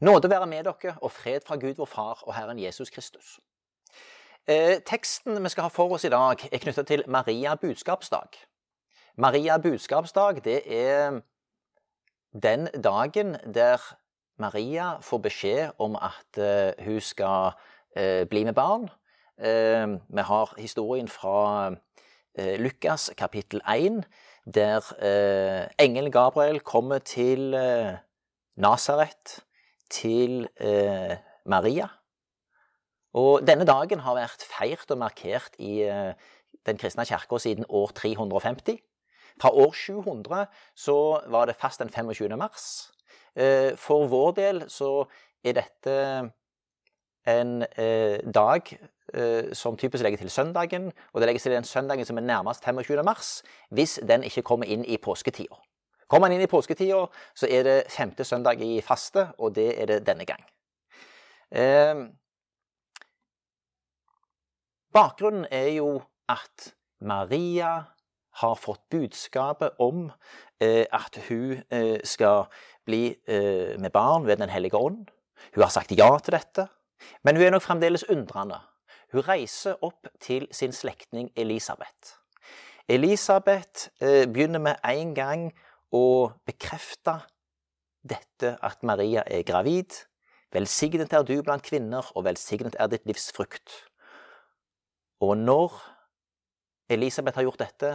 Nåde være med dere og fred fra Gud vår Far og Herren Jesus Kristus. Eh, teksten vi skal ha for oss i dag, er knyttet til Maria budskapsdag. Maria budskapsdag det er den dagen der Maria får beskjed om at eh, hun skal eh, bli med barn. Eh, vi har historien fra eh, Lukas kapittel 1, der eh, engelen Gabriel kommer til Nasaret til eh, Maria. Og denne dagen har vært feirt og markert i eh, den kristne kirka siden år 350. Fra år 700 så var det fast den 25. mars. Eh, for vår del så er dette en eh, dag eh, som typisk legger til søndagen, og det legges til den søndagen som er nærmest 25. mars, hvis den ikke kommer inn i påsketida. Kommer man inn i påsketida, så er det femte søndag i faste, og det er det denne gang. Eh, bakgrunnen er jo at Maria har fått budskapet om eh, at hun eh, skal bli eh, med barn ved Den hellige ånd. Hun har sagt ja til dette, men hun er nok fremdeles undrende. Hun reiser opp til sin slektning Elisabeth. Elisabeth eh, begynner med en gang å bekrefte dette at Maria er gravid. Velsignet er du blant kvinner, og velsignet er ditt livs frukt. Og når Elisabeth har gjort dette,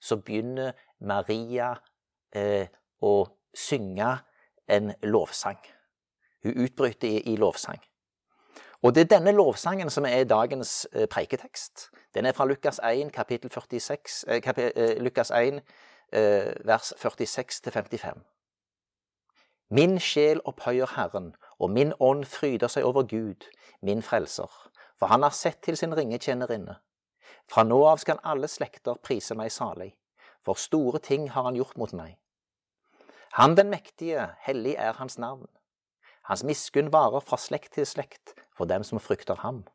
så begynner Maria eh, å synge en lovsang. Hun utbryter i, i, lovsang. Og det er denne lovsangen som er dagens eh, preiketekst. Den er fra Lukas 1, kapittel 46, eh, kapit, eh, Lukas 1, Eh, vers 46-55. Min sjel opphøyer Herren, og min ånd fryder seg over Gud, min frelser, for han har sett til sin ringe tjenerinne. Fra nå av skal alle slekter prise meg salig, for store ting har han gjort mot meg. Han den mektige, hellig er hans navn. Hans miskunn varer fra slekt til slekt for dem som frykter ham.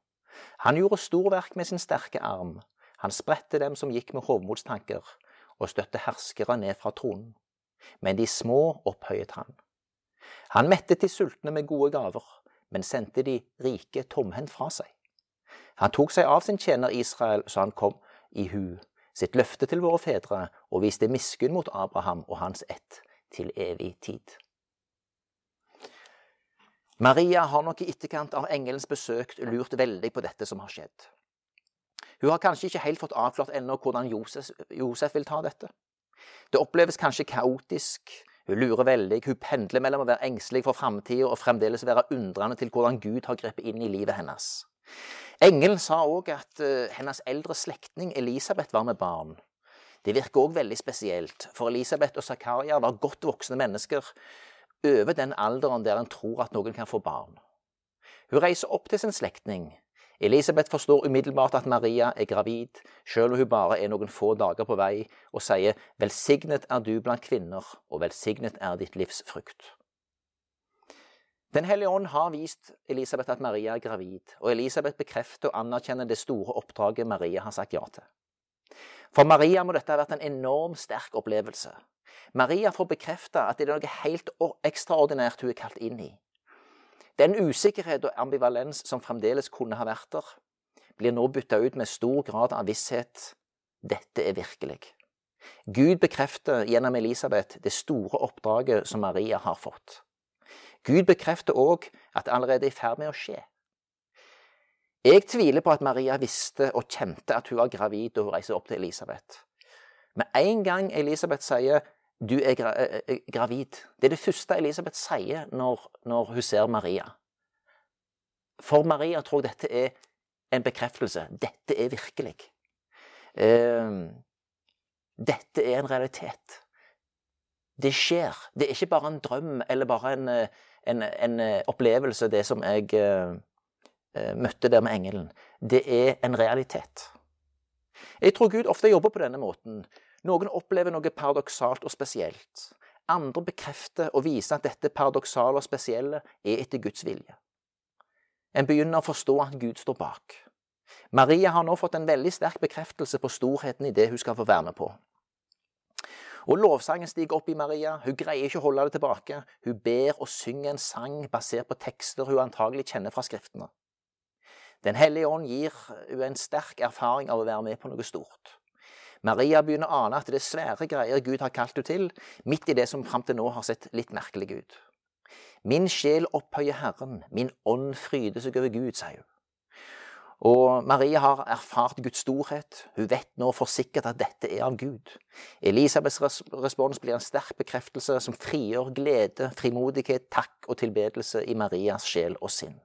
Han gjorde storverk med sin sterke arm. Han spredte dem som gikk med hovmodstanker og støtte herskere ned fra tronen. Men de små opphøyet han. Han mettet de sultne med gode gaver, men sendte de rike tomhendt fra seg. Han tok seg av sin tjener Israel så han kom i hu, sitt løfte til våre fedre, og viste miskunn mot Abraham og hans ett til evig tid. Maria har nok i etterkant av engelens besøk lurt veldig på dette som har skjedd. Hun har kanskje ikke helt fått avklart ennå hvordan Josef, Josef vil ta dette. Det oppleves kanskje kaotisk. Hun lurer veldig. Hun pendler mellom å være engstelig for framtida og fremdeles være undrende til hvordan Gud har grepet inn i livet hennes. Engelen sa òg at uh, hennes eldre slektning Elisabeth var med barn. Det virker òg veldig spesielt, for Elisabeth og Zakaria var godt voksne mennesker over den alderen der en tror at noen kan få barn. Hun reiser opp til sin slektning, Elisabeth forstår umiddelbart at Maria er gravid, selv om hun bare er noen få dager på vei, og sier 'Velsignet er du blant kvinner, og velsignet er ditt livs frukt'. Den hellige ånd har vist Elisabeth at Maria er gravid, og Elisabeth bekrefter og anerkjenner det store oppdraget Maria har sagt ja til. For Maria må dette ha vært en enormt sterk opplevelse. Maria får bekrefte at det er noe helt ekstraordinært hun er kalt inn i. Den usikkerhet og ambivalens som fremdeles kunne ha vært der, blir nå bytta ut med stor grad av visshet. Dette er virkelig. Gud bekrefter gjennom Elisabeth det store oppdraget som Maria har fått. Gud bekrefter òg at det allerede er i ferd med å skje. Jeg tviler på at Maria visste og kjente at hun var gravid da hun reiste opp til Elisabeth. Med en gang Elisabeth sier du er gra eh, eh, gravid. Det er det første Elisabeth sier når, når, hun ser Maria. For Maria tror jeg dette er en bekreftelse. Dette er virkelig. Uh, dette er en realitet. Det skjer. Det er ikke bare en drøm eller bare en, eh, en, en opplevelse, det som jeg uh, møtte der med engelen. Det er en realitet. Jeg tror Gud ofte jobber på denne måten. Noen opplever noe paradoksalt og spesielt. Andre bekrefter og viser at dette paradoksale og spesielle er etter Guds vilje. En begynner å forstå at Gud står bak. Maria har nå fått en veldig sterk bekreftelse på storheten i det hun skal få være med på. Og lovsangen stiger opp i Maria. Hun greier ikke å holde det tilbake. Hun ber og synger en sang basert på tekster hun antagelig kjenner fra Skriftene. Den hellige ånd gir hun en sterk erfaring av å være med på noe stort. Maria begynner å ane at det er svære greier Gud har kalt henne til, midt i det som fram til nå har sett litt merkelig ut. Min sjel opphøyer Herren, min ånd fryder seg over Gud, sier hun. Og Maria har erfart Guds storhet. Hun vet nå for sikkert at dette er av Gud. Elisabeths respons blir en sterk bekreftelse som frigjør glede, frimodighet, takk og tilbedelse i Marias sjel og sinn.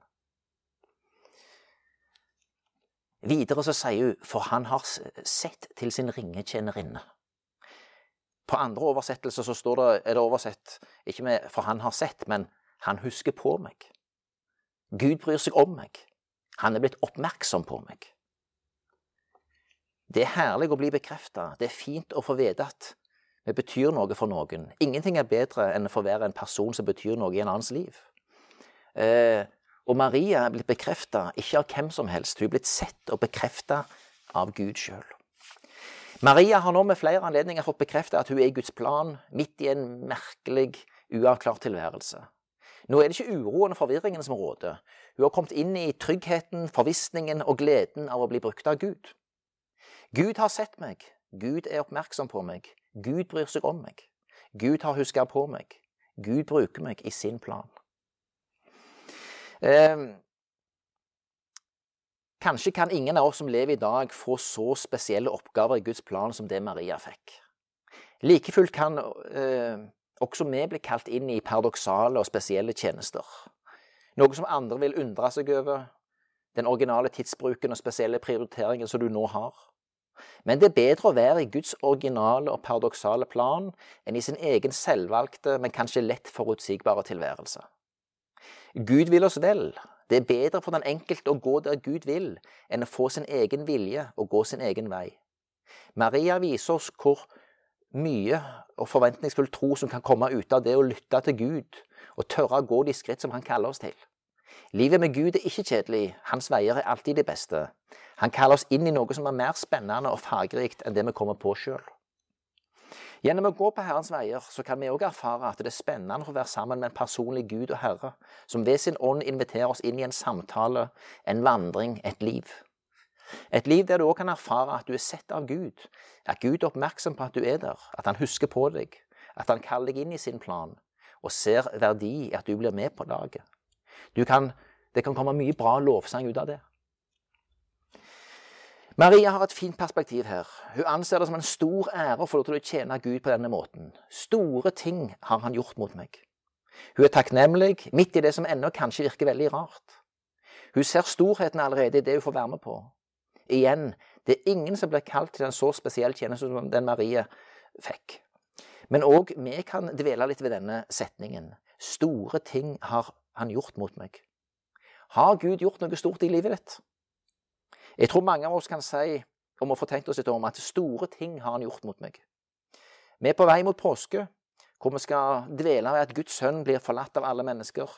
Videre så sier hun 'for han har sett til sin ringetjenerinne'. På andre oversettelser så står det, er det oversett ikke med 'for han har sett', men 'han husker på meg'. Gud bryr seg om meg. Han er blitt oppmerksom på meg. Det er herlig å bli bekrefta. Det er fint å få vite at vi betyr noe for noen. Ingenting er bedre enn å få være en person som betyr noe i en annens liv. Eh, og Maria er blitt bekrefta ikke av hvem som helst. Hun er blitt sett og bekrefta av Gud sjøl. Maria har nå med flere anledninger fått bekrefta at hun er i Guds plan, midt i en merkelig, uavklart tilværelse. Nå er det ikke uroen og forvirringen som råder. Hun har kommet inn i tryggheten, forvissningen og gleden av å bli brukt av Gud. Gud har sett meg. Gud er oppmerksom på meg. Gud bryr seg om meg. Gud har huska på meg. Gud bruker meg i sin plan. Eh, kanskje kan ingen av oss som lever i dag, få så spesielle oppgaver i Guds plan som det Maria fikk. Like fullt kan eh, også vi bli kalt inn i paradoksale og spesielle tjenester. Noe som andre vil undre seg over. Den originale tidsbruken og spesielle prioriteringen som du nå har. Men det er bedre å være i Guds originale og paradoksale plan enn i sin egen selvvalgte, men kanskje lett forutsigbare tilværelse. Gud vil oss vel. Det er bedre for den enkelte å gå der Gud vil, enn å få sin egen vilje og gå sin egen vei. Maria viser oss hvor mye og forventningsfull tro som kan komme ut av det å lytte til Gud og tørre å gå de skritt som Han kaller oss til. Livet med Gud er ikke kjedelig, hans veier er alltid de beste. Han kaller oss inn i noe som er mer spennende og fargerikt enn det vi kommer på sjøl. Gjennom å gå på Herrens veier så kan vi òg erfare at det er spennende å være sammen med en personlig Gud og Herre, som ved sin ånd inviterer oss inn i en samtale, en vandring, et liv. Et liv der du òg kan erfare at du er sett av Gud, at Gud er oppmerksom på at du er der, at han husker på deg, at han kaller deg inn i sin plan, og ser verdi i at du blir med på laget. Det kan komme mye bra lovsang ut av det. Maria har et fint perspektiv her. Hun anser det som en stor ære å få lov til å tjene Gud på denne måten. Store ting har han gjort mot meg. Hun er takknemlig midt i det som ennå kanskje virker veldig rart. Hun ser storheten allerede i det hun får være med på. Igjen, det er ingen som blir kalt til en så spesiell tjeneste som den Marie fikk. Men òg vi kan dvele litt ved denne setningen. Store ting har han gjort mot meg? Har Gud gjort noe stort i livet ditt? Jeg tror mange av oss kan si, om å få tenkt oss litt om, at store ting har han gjort mot meg. Vi er på vei mot påske, hvor vi skal dvele ved at Guds sønn blir forlatt av alle mennesker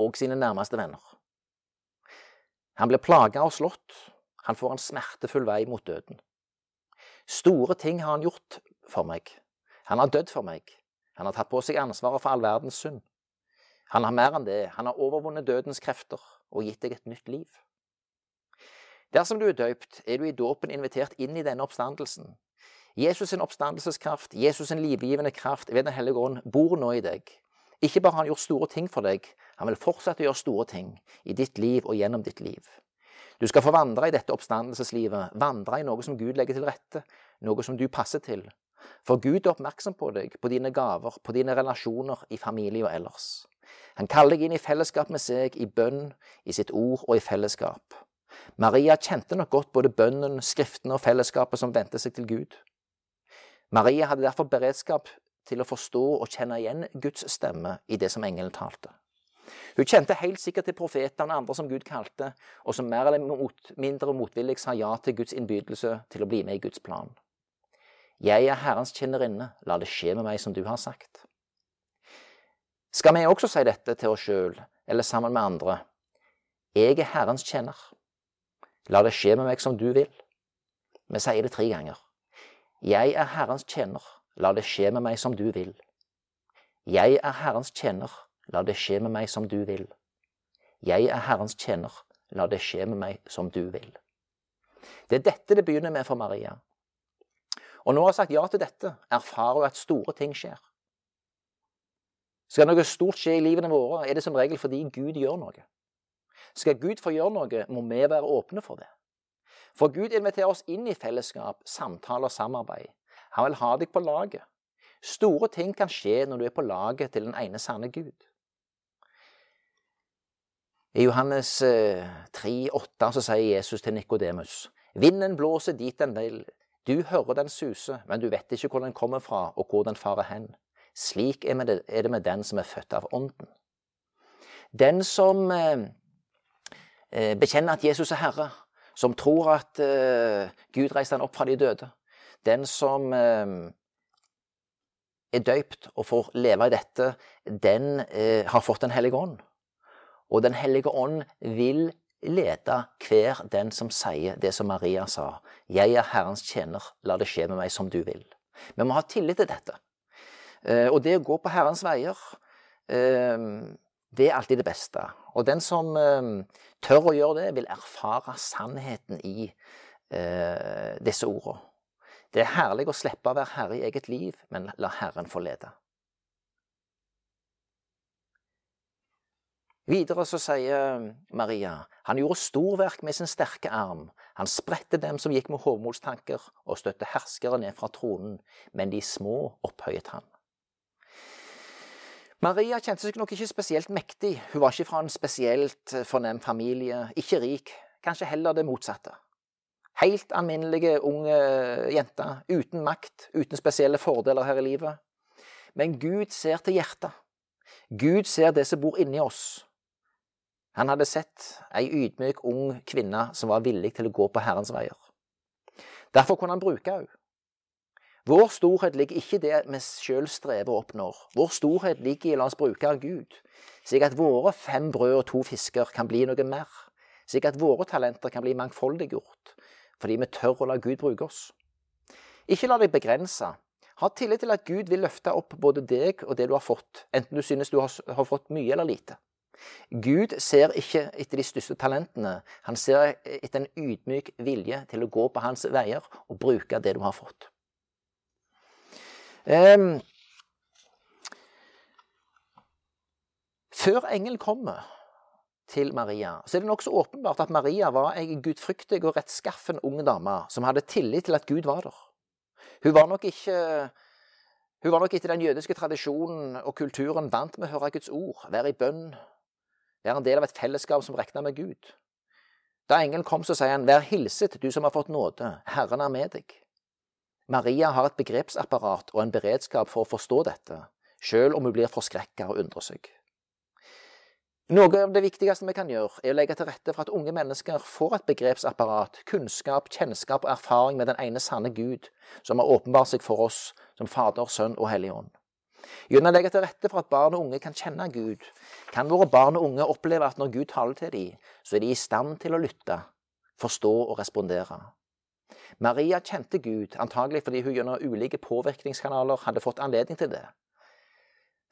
og sine nærmeste venner. Han blir plaga og slått. Han får en smertefull vei mot døden. Store ting har han gjort for meg. Han har dødd for meg. Han har tatt på seg ansvaret for all verdens synd. Han har mer enn det. Han har overvunnet dødens krefter og gitt deg et nytt liv. Dersom du er døypt, er du i dåpen invitert inn i denne oppstandelsen. Jesus' sin oppstandelseskraft, Jesus' sin livgivende kraft ved Den hellige ånd bor nå i deg. Ikke bare har han gjort store ting for deg, han vil fortsette å gjøre store ting i ditt liv og gjennom ditt liv. Du skal få vandre i dette oppstandelseslivet, vandre i noe som Gud legger til rette, noe som du passer til. For Gud er oppmerksom på deg, på dine gaver, på dine relasjoner i familie og ellers. Han kaller deg inn i fellesskap med seg, i bønn, i sitt ord og i fellesskap. Maria kjente nok godt både bønnen, skriftene og fellesskapet som vendte seg til Gud. Maria hadde derfor beredskap til å forstå og kjenne igjen Guds stemme i det som engelen talte. Hun kjente helt sikkert til profetene og andre som Gud kalte, og som mer eller mot, mindre motvillig sa ja til Guds innbydelse til å bli med i Guds plan. Jeg er Herrens kjennerinne, la det skje med meg som du har sagt. Skal vi også si dette til oss sjøl, eller sammen med andre? Jeg er Herrens tjener. La det skje med meg som du vil. Vi sier det tre ganger. Jeg er Herrens tjener. la det skje med meg som du vil. Jeg er Herrens tjener, la det skje med meg som du vil. Jeg er Herrens tjener, la det skje med meg som du vil. Det er dette det begynner med for Maria. Og når hun har sagt ja til dette, erfarer hun at store ting skjer. Skal noe stort skje i livene våre, er det som regel fordi Gud gjør noe. Skal Gud få gjøre noe, må vi være åpne for det. For Gud inviterer oss inn i fellesskap, samtale og samarbeid. Han vil ha deg på laget. Store ting kan skje når du er på laget til den ene sanne Gud. I Johannes 3, eh, 8 så sier Jesus til Nikodemus.: Vinden blåser dit den vil. Du hører den suse, men du vet ikke hvor den kommer fra og hvor den farer hen. Slik er det med den som er født av Ånden. Den som eh, bekjenner at Jesus er Herre, som tror at Gud reiste han opp fra de døde, den som er døypt og får leve i dette, den eh, har fått Den hellige ånd. Og Den hellige ånd vil lede hver den som sier det som Maria sa. 'Jeg er Herrens tjener, la det skje med meg som du vil'. Vi må ha tillit til dette. Eh, og det å gå på Herrens veier, eh, det er alltid det beste. Og den som eh, tør å gjøre det, vil erfare sannheten i eh, disse ordene. Det er herlig å slippe å være herre i eget liv, men la Herren få lede. Videre så sier Maria han gjorde storverk med sin sterke arm. Han spredte dem som gikk med hovmodstanker, og støtte herskere ned fra tronen, men de små opphøyet han. Maria kjente seg nok ikke spesielt mektig. Hun var ikke fra en spesielt fornem familie, ikke rik, kanskje heller det motsatte. Helt alminnelige unge jenter, uten makt, uten spesielle fordeler her i livet. Men Gud ser til hjertet. Gud ser det som bor inni oss. Han hadde sett ei ydmyk ung kvinne som var villig til å gå på Herrens veier. Derfor kunne han bruke henne. Vår storhet ligger ikke i det vi sjøl strever og oppnår. Vår storhet ligger i la oss bruke av Gud, slik at våre fem brød og to fisker kan bli noe mer, slik at våre talenter kan bli mangfoldiggjort, fordi vi tør å la Gud bruke oss. Ikke la deg begrense. Ha tillit til at Gud vil løfte opp både deg og det du har fått, enten du synes du har fått mye eller lite. Gud ser ikke etter de største talentene. Han ser etter en ydmyk vilje til å gå på hans veier og bruke det du har fått. Um, før engelen kommer, til Maria, så er det nokså åpenbart at Maria var ei gudfryktig og rettskaffen ung dame som hadde tillit til at Gud var der. Hun var nok ikke hun var nok etter den jødiske tradisjonen og kulturen vant med å høre Guds ord, være i bønn, være en del av et fellesskap som regna med Gud. Da engelen kom, så sier han, Vær hilset, du som har fått nåde, Herren er med deg. Maria har et begrepsapparat og en beredskap for å forstå dette, sjøl om hun blir forskrekka og undrer seg. Noe av det viktigste vi kan gjøre, er å legge til rette for at unge mennesker får et begrepsapparat, kunnskap, kjennskap og erfaring med den ene sanne Gud, som har åpenbart seg for oss som Fader, Sønn og Hellig Ånd. Gjennom å legge til rette for at barn og unge kan kjenne Gud, kan våre barn og unge oppleve at når Gud taler til dem, så er de i stand til å lytte, forstå og respondere. Maria kjente Gud, antagelig fordi hun gjennom ulike påvirkningskanaler hadde fått anledning til det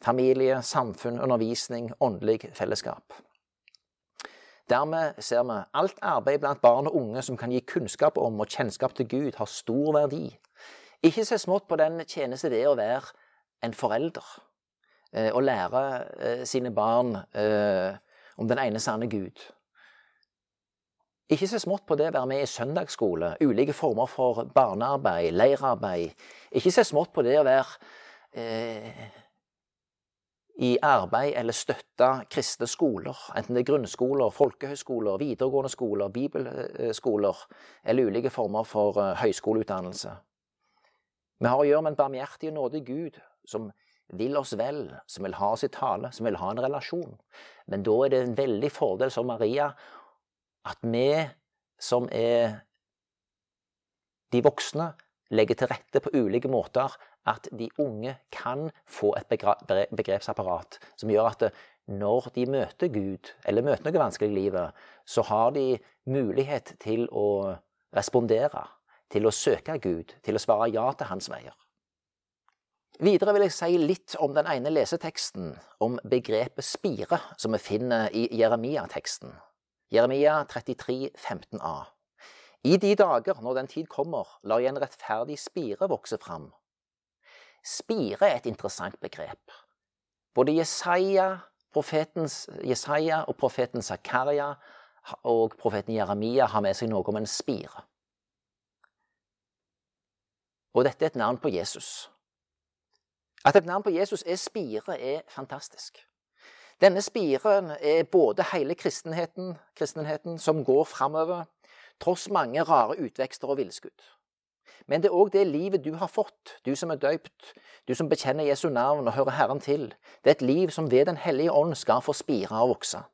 familie, samfunn, undervisning, åndelig fellesskap. Dermed ser vi alt arbeid blant barn og unge som kan gi kunnskap om og kjennskap til Gud, har stor verdi. Ikke se smått på den tjeneste det er å være en forelder eh, og lære eh, sine barn eh, om den ene sanne Gud. Ikke se smått på det å være med i søndagsskole, ulike former for barnearbeid, leirarbeid. Ikke se smått på det å være eh, i arbeid eller støtte kristne skoler, enten det er grunnskoler, folkehøyskoler, videregående skoler, bibelskoler eller ulike former for eh, høyskoleutdannelse. Vi har å gjøre med en barmhjertig og nådig Gud som vil oss vel, som vil ha i tale, som vil ha en relasjon. Men da er det en veldig fordel som Maria at vi som er de voksne, legger til rette på ulike måter at de unge kan få et begrepsapparat som gjør at når de møter Gud, eller møter noe vanskelig i livet, så har de mulighet til å respondere, til å søke Gud, til å svare ja til hans veier. Videre vil jeg si litt om den ene leseteksten, om begrepet spire, som vi finner i Jeremia-teksten. Jeremia 33, 15a. I de dager, når den tid kommer, lar jeg en rettferdig spire vokse fram. Spire er et interessant begrep. Både Jesaja, Jesaja og profeten Zakaria og profeten Jeremia har med seg noe om en spire. Og dette er et navn på Jesus. At et navn på Jesus er spire, er fantastisk. Denne spiren er både hele kristenheten, kristenheten som går framover, tross mange rare utvekster og villskudd. Men det er òg det livet du har fått, du som er døypt, du som bekjenner Jesu navn og hører Herren til. Det er et liv som ved Den hellige ånd skal få spire og vokse.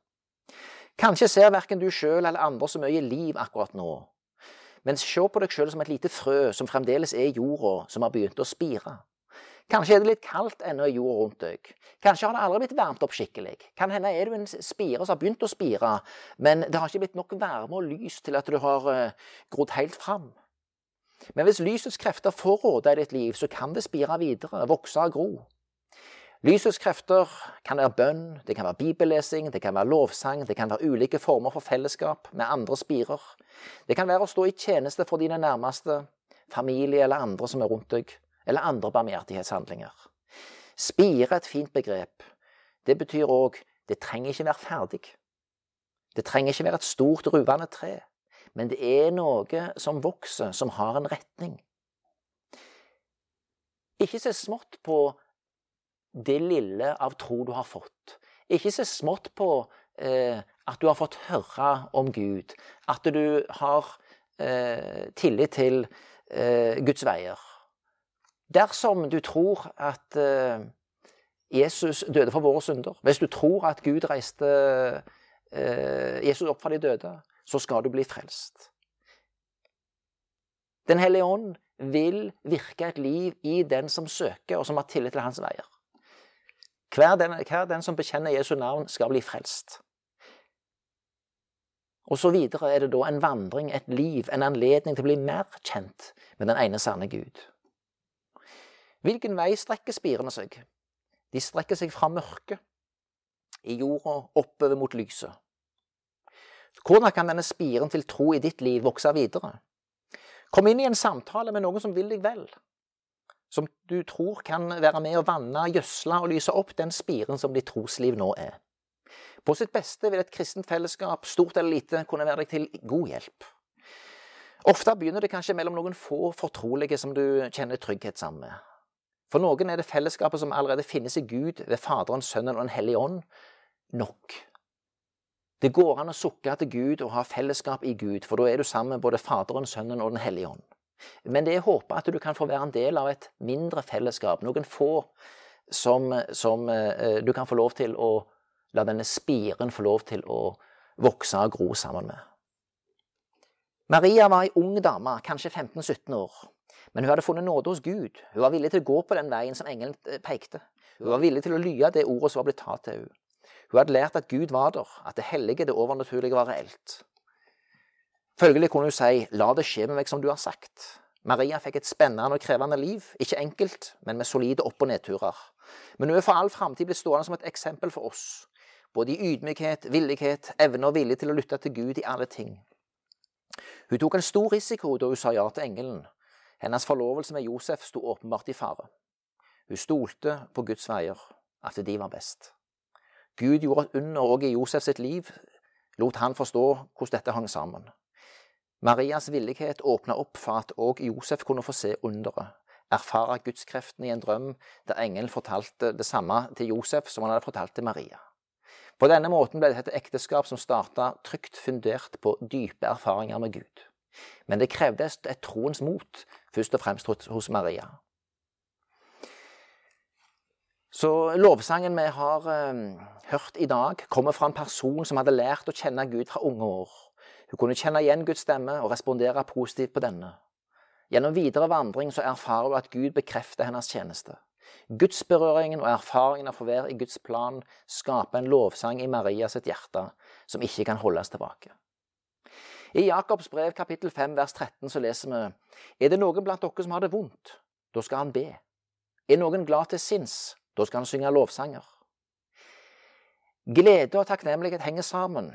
Kanskje ser verken du sjøl eller andre så mye liv akkurat nå, men se på deg sjøl som et lite frø som fremdeles er i jorda, som har begynt å spire. Kanskje er det litt kaldt ennå i jorda rundt deg. Kanskje har det aldri blitt varmt opp skikkelig. Kan hende er du en spire som har begynt å spire, men det har ikke blitt nok varme og lys til at du har uh, grodd helt fram. Men hvis lysets krefter får råde i ditt liv, så kan det spire videre, vokse og gro. Lysets krefter kan være bønn, det kan være bibellesing, det kan være lovsang, det kan være ulike former for fellesskap med andre spirer. Det kan være å stå i tjeneste for dine nærmeste, familie eller andre som er rundt deg eller andre barmhjertighetshandlinger. Spire er et fint begrep. Det betyr òg det trenger ikke være ferdig. Det trenger ikke være et stort, ruvende tre, men det er noe som vokser, som har en retning. Ikke se smått på det lille av tro du har fått. Ikke se smått på eh, at du har fått høre om Gud, at du har eh, tillit til eh, Guds veier. Dersom du tror at uh, Jesus døde for våre synder, hvis du tror at Gud reiste uh, Jesus opp fra de døde, så skal du bli frelst. Den hellige ånd vil virke et liv i den som søker, og som har tillit til hans veier. Hver den, hver den som bekjenner Jesu navn, skal bli frelst. Og så videre er det da en vandring, et liv, en anledning til å bli mer kjent med den ene sanne Gud. Hvilken vei strekker spirene seg? De strekker seg fra mørket i jorda oppover mot lyset. Hvordan kan denne spiren til tro i ditt liv vokse videre? Kom inn i en samtale med noen som vil deg vel, som du tror kan være med å vanne, gjødsle og lyse opp den spiren som ditt trosliv nå er. På sitt beste vil et kristent fellesskap, stort eller lite, kunne være deg til god hjelp. Ofte begynner det kanskje mellom noen få fortrolige som du kjenner trygghet sammen med. For noen er det fellesskapet som allerede finnes i Gud ved Faderen, Sønnen og Den hellige ånd, nok. Det går an å sukke til Gud og ha fellesskap i Gud, for da er du sammen med både Faderen, Sønnen og Den hellige ånd. Men det er håpet at du kan få være en del av et mindre fellesskap, noen få som, som eh, du kan få lov til å la denne spiren få lov til å vokse og gro sammen med. Maria var ei ung dame, kanskje 15-17 år. Men hun hadde funnet nåde hos Gud. Hun var villig til å gå på den veien som engelen eh, pekte. Hun var villig til å lye det ordet som var blitt tatt til henne. Hun hadde lært at Gud var der, at det hellige, det overnaturlige, var reelt. Følgelig kunne hun si 'la det skje med meg som du har sagt'. Maria fikk et spennende og krevende liv. Ikke enkelt, men med solide opp- og nedturer. Men hun er for all framtid blitt stående som et eksempel for oss. Både i ydmykhet, villighet, evne og vilje til å lytte til Gud i alle ting. Hun tok en stor risiko da hun sa ja til engelen, hennes forlovelse med Josef sto åpenbart i fare. Hun stolte på Guds veier, at de var best. Gud gjorde et under òg i Josef sitt liv, lot han forstå hvordan dette hang sammen. Marias villighet åpna opp for at òg Josef kunne få se underet, erfare gudskreftene i en drøm der engelen fortalte det samme til Josef som han hadde fortalt til Maria. På denne måten ble dette et ekteskap som starta trygt fundert på dype erfaringer med Gud. Men det krevde et troens mot, først og fremst hos Maria. Så lovsangen vi har eh, hørt i dag, kommer fra en person som hadde lært å kjenne Gud fra unge år. Hun kunne kjenne igjen Guds stemme og respondere positivt på denne. Gjennom videre vandring så erfarer hun at Gud bekrefter hennes tjeneste. Gudsberøringen og erfaringen av å være i Guds plan skaper en lovsang i Marias hjerte som ikke kan holdes tilbake. I Jakobs brev kapittel 5 vers 13 så leser vi Er det noen blant dere som har det vondt, da skal han be. Er noen glad til sinns, da skal han synge lovsanger. Glede og takknemlighet henger sammen.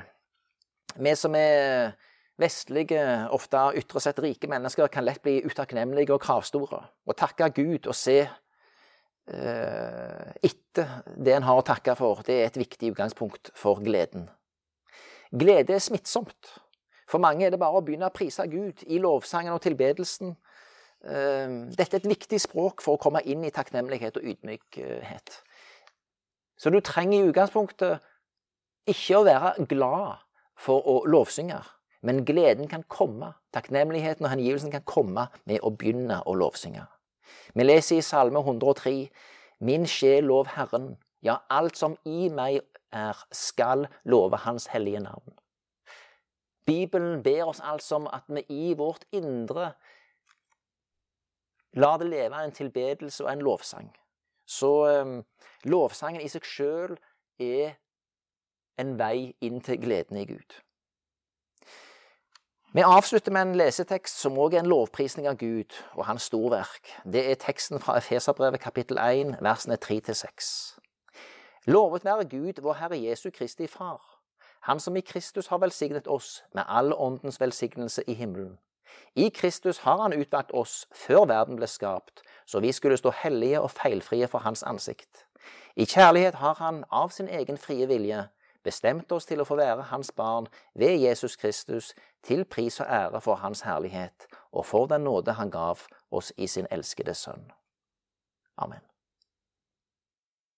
Vi som er vestlige, ofte ytre sett rike mennesker, kan lett bli utakknemlige og kravstore. Å takke Gud og se eh, etter det en har å takke for, det er et viktig utgangspunkt for gleden. Glede er smittsomt. For mange er det bare å begynne å prise Gud i lovsangen og tilbedelsen. Eh, dette er et viktig språk for å komme inn i takknemlighet og ydmykhet. Så du trenger i utgangspunktet ikke å være glad for å lovsynge, men gleden kan komme, takknemligheten og hengivelsen kan komme med å begynne å lovsynge. Vi leser i Salme 103.: Min sjel lov Herren, ja, alt som i meg er, skal love Hans hellige navn. Bibelen ber oss altså om at vi i vårt indre lar det leve en tilbedelse og en lovsang. Så um, lovsangen i seg sjøl er en vei inn til gleden i Gud. Vi avslutter med en lesetekst som også er en lovprisning av Gud og hans storverk. Det er teksten fra Efeserbrevet kapittel 1, versene 3-6. Lovet være Gud, vår Herre Jesu Kristi Far, Han som i Kristus har velsignet oss med all åndens velsignelse i himmelen. I Kristus har Han utvalgt oss før verden ble skapt, så vi skulle stå hellige og feilfrie for Hans ansikt. I kjærlighet har Han av sin egen frie vilje bestemt oss til å få være Hans barn ved Jesus Kristus, til pris og ære for Hans herlighet og for den nåde Han gav oss i sin elskede Sønn. Amen.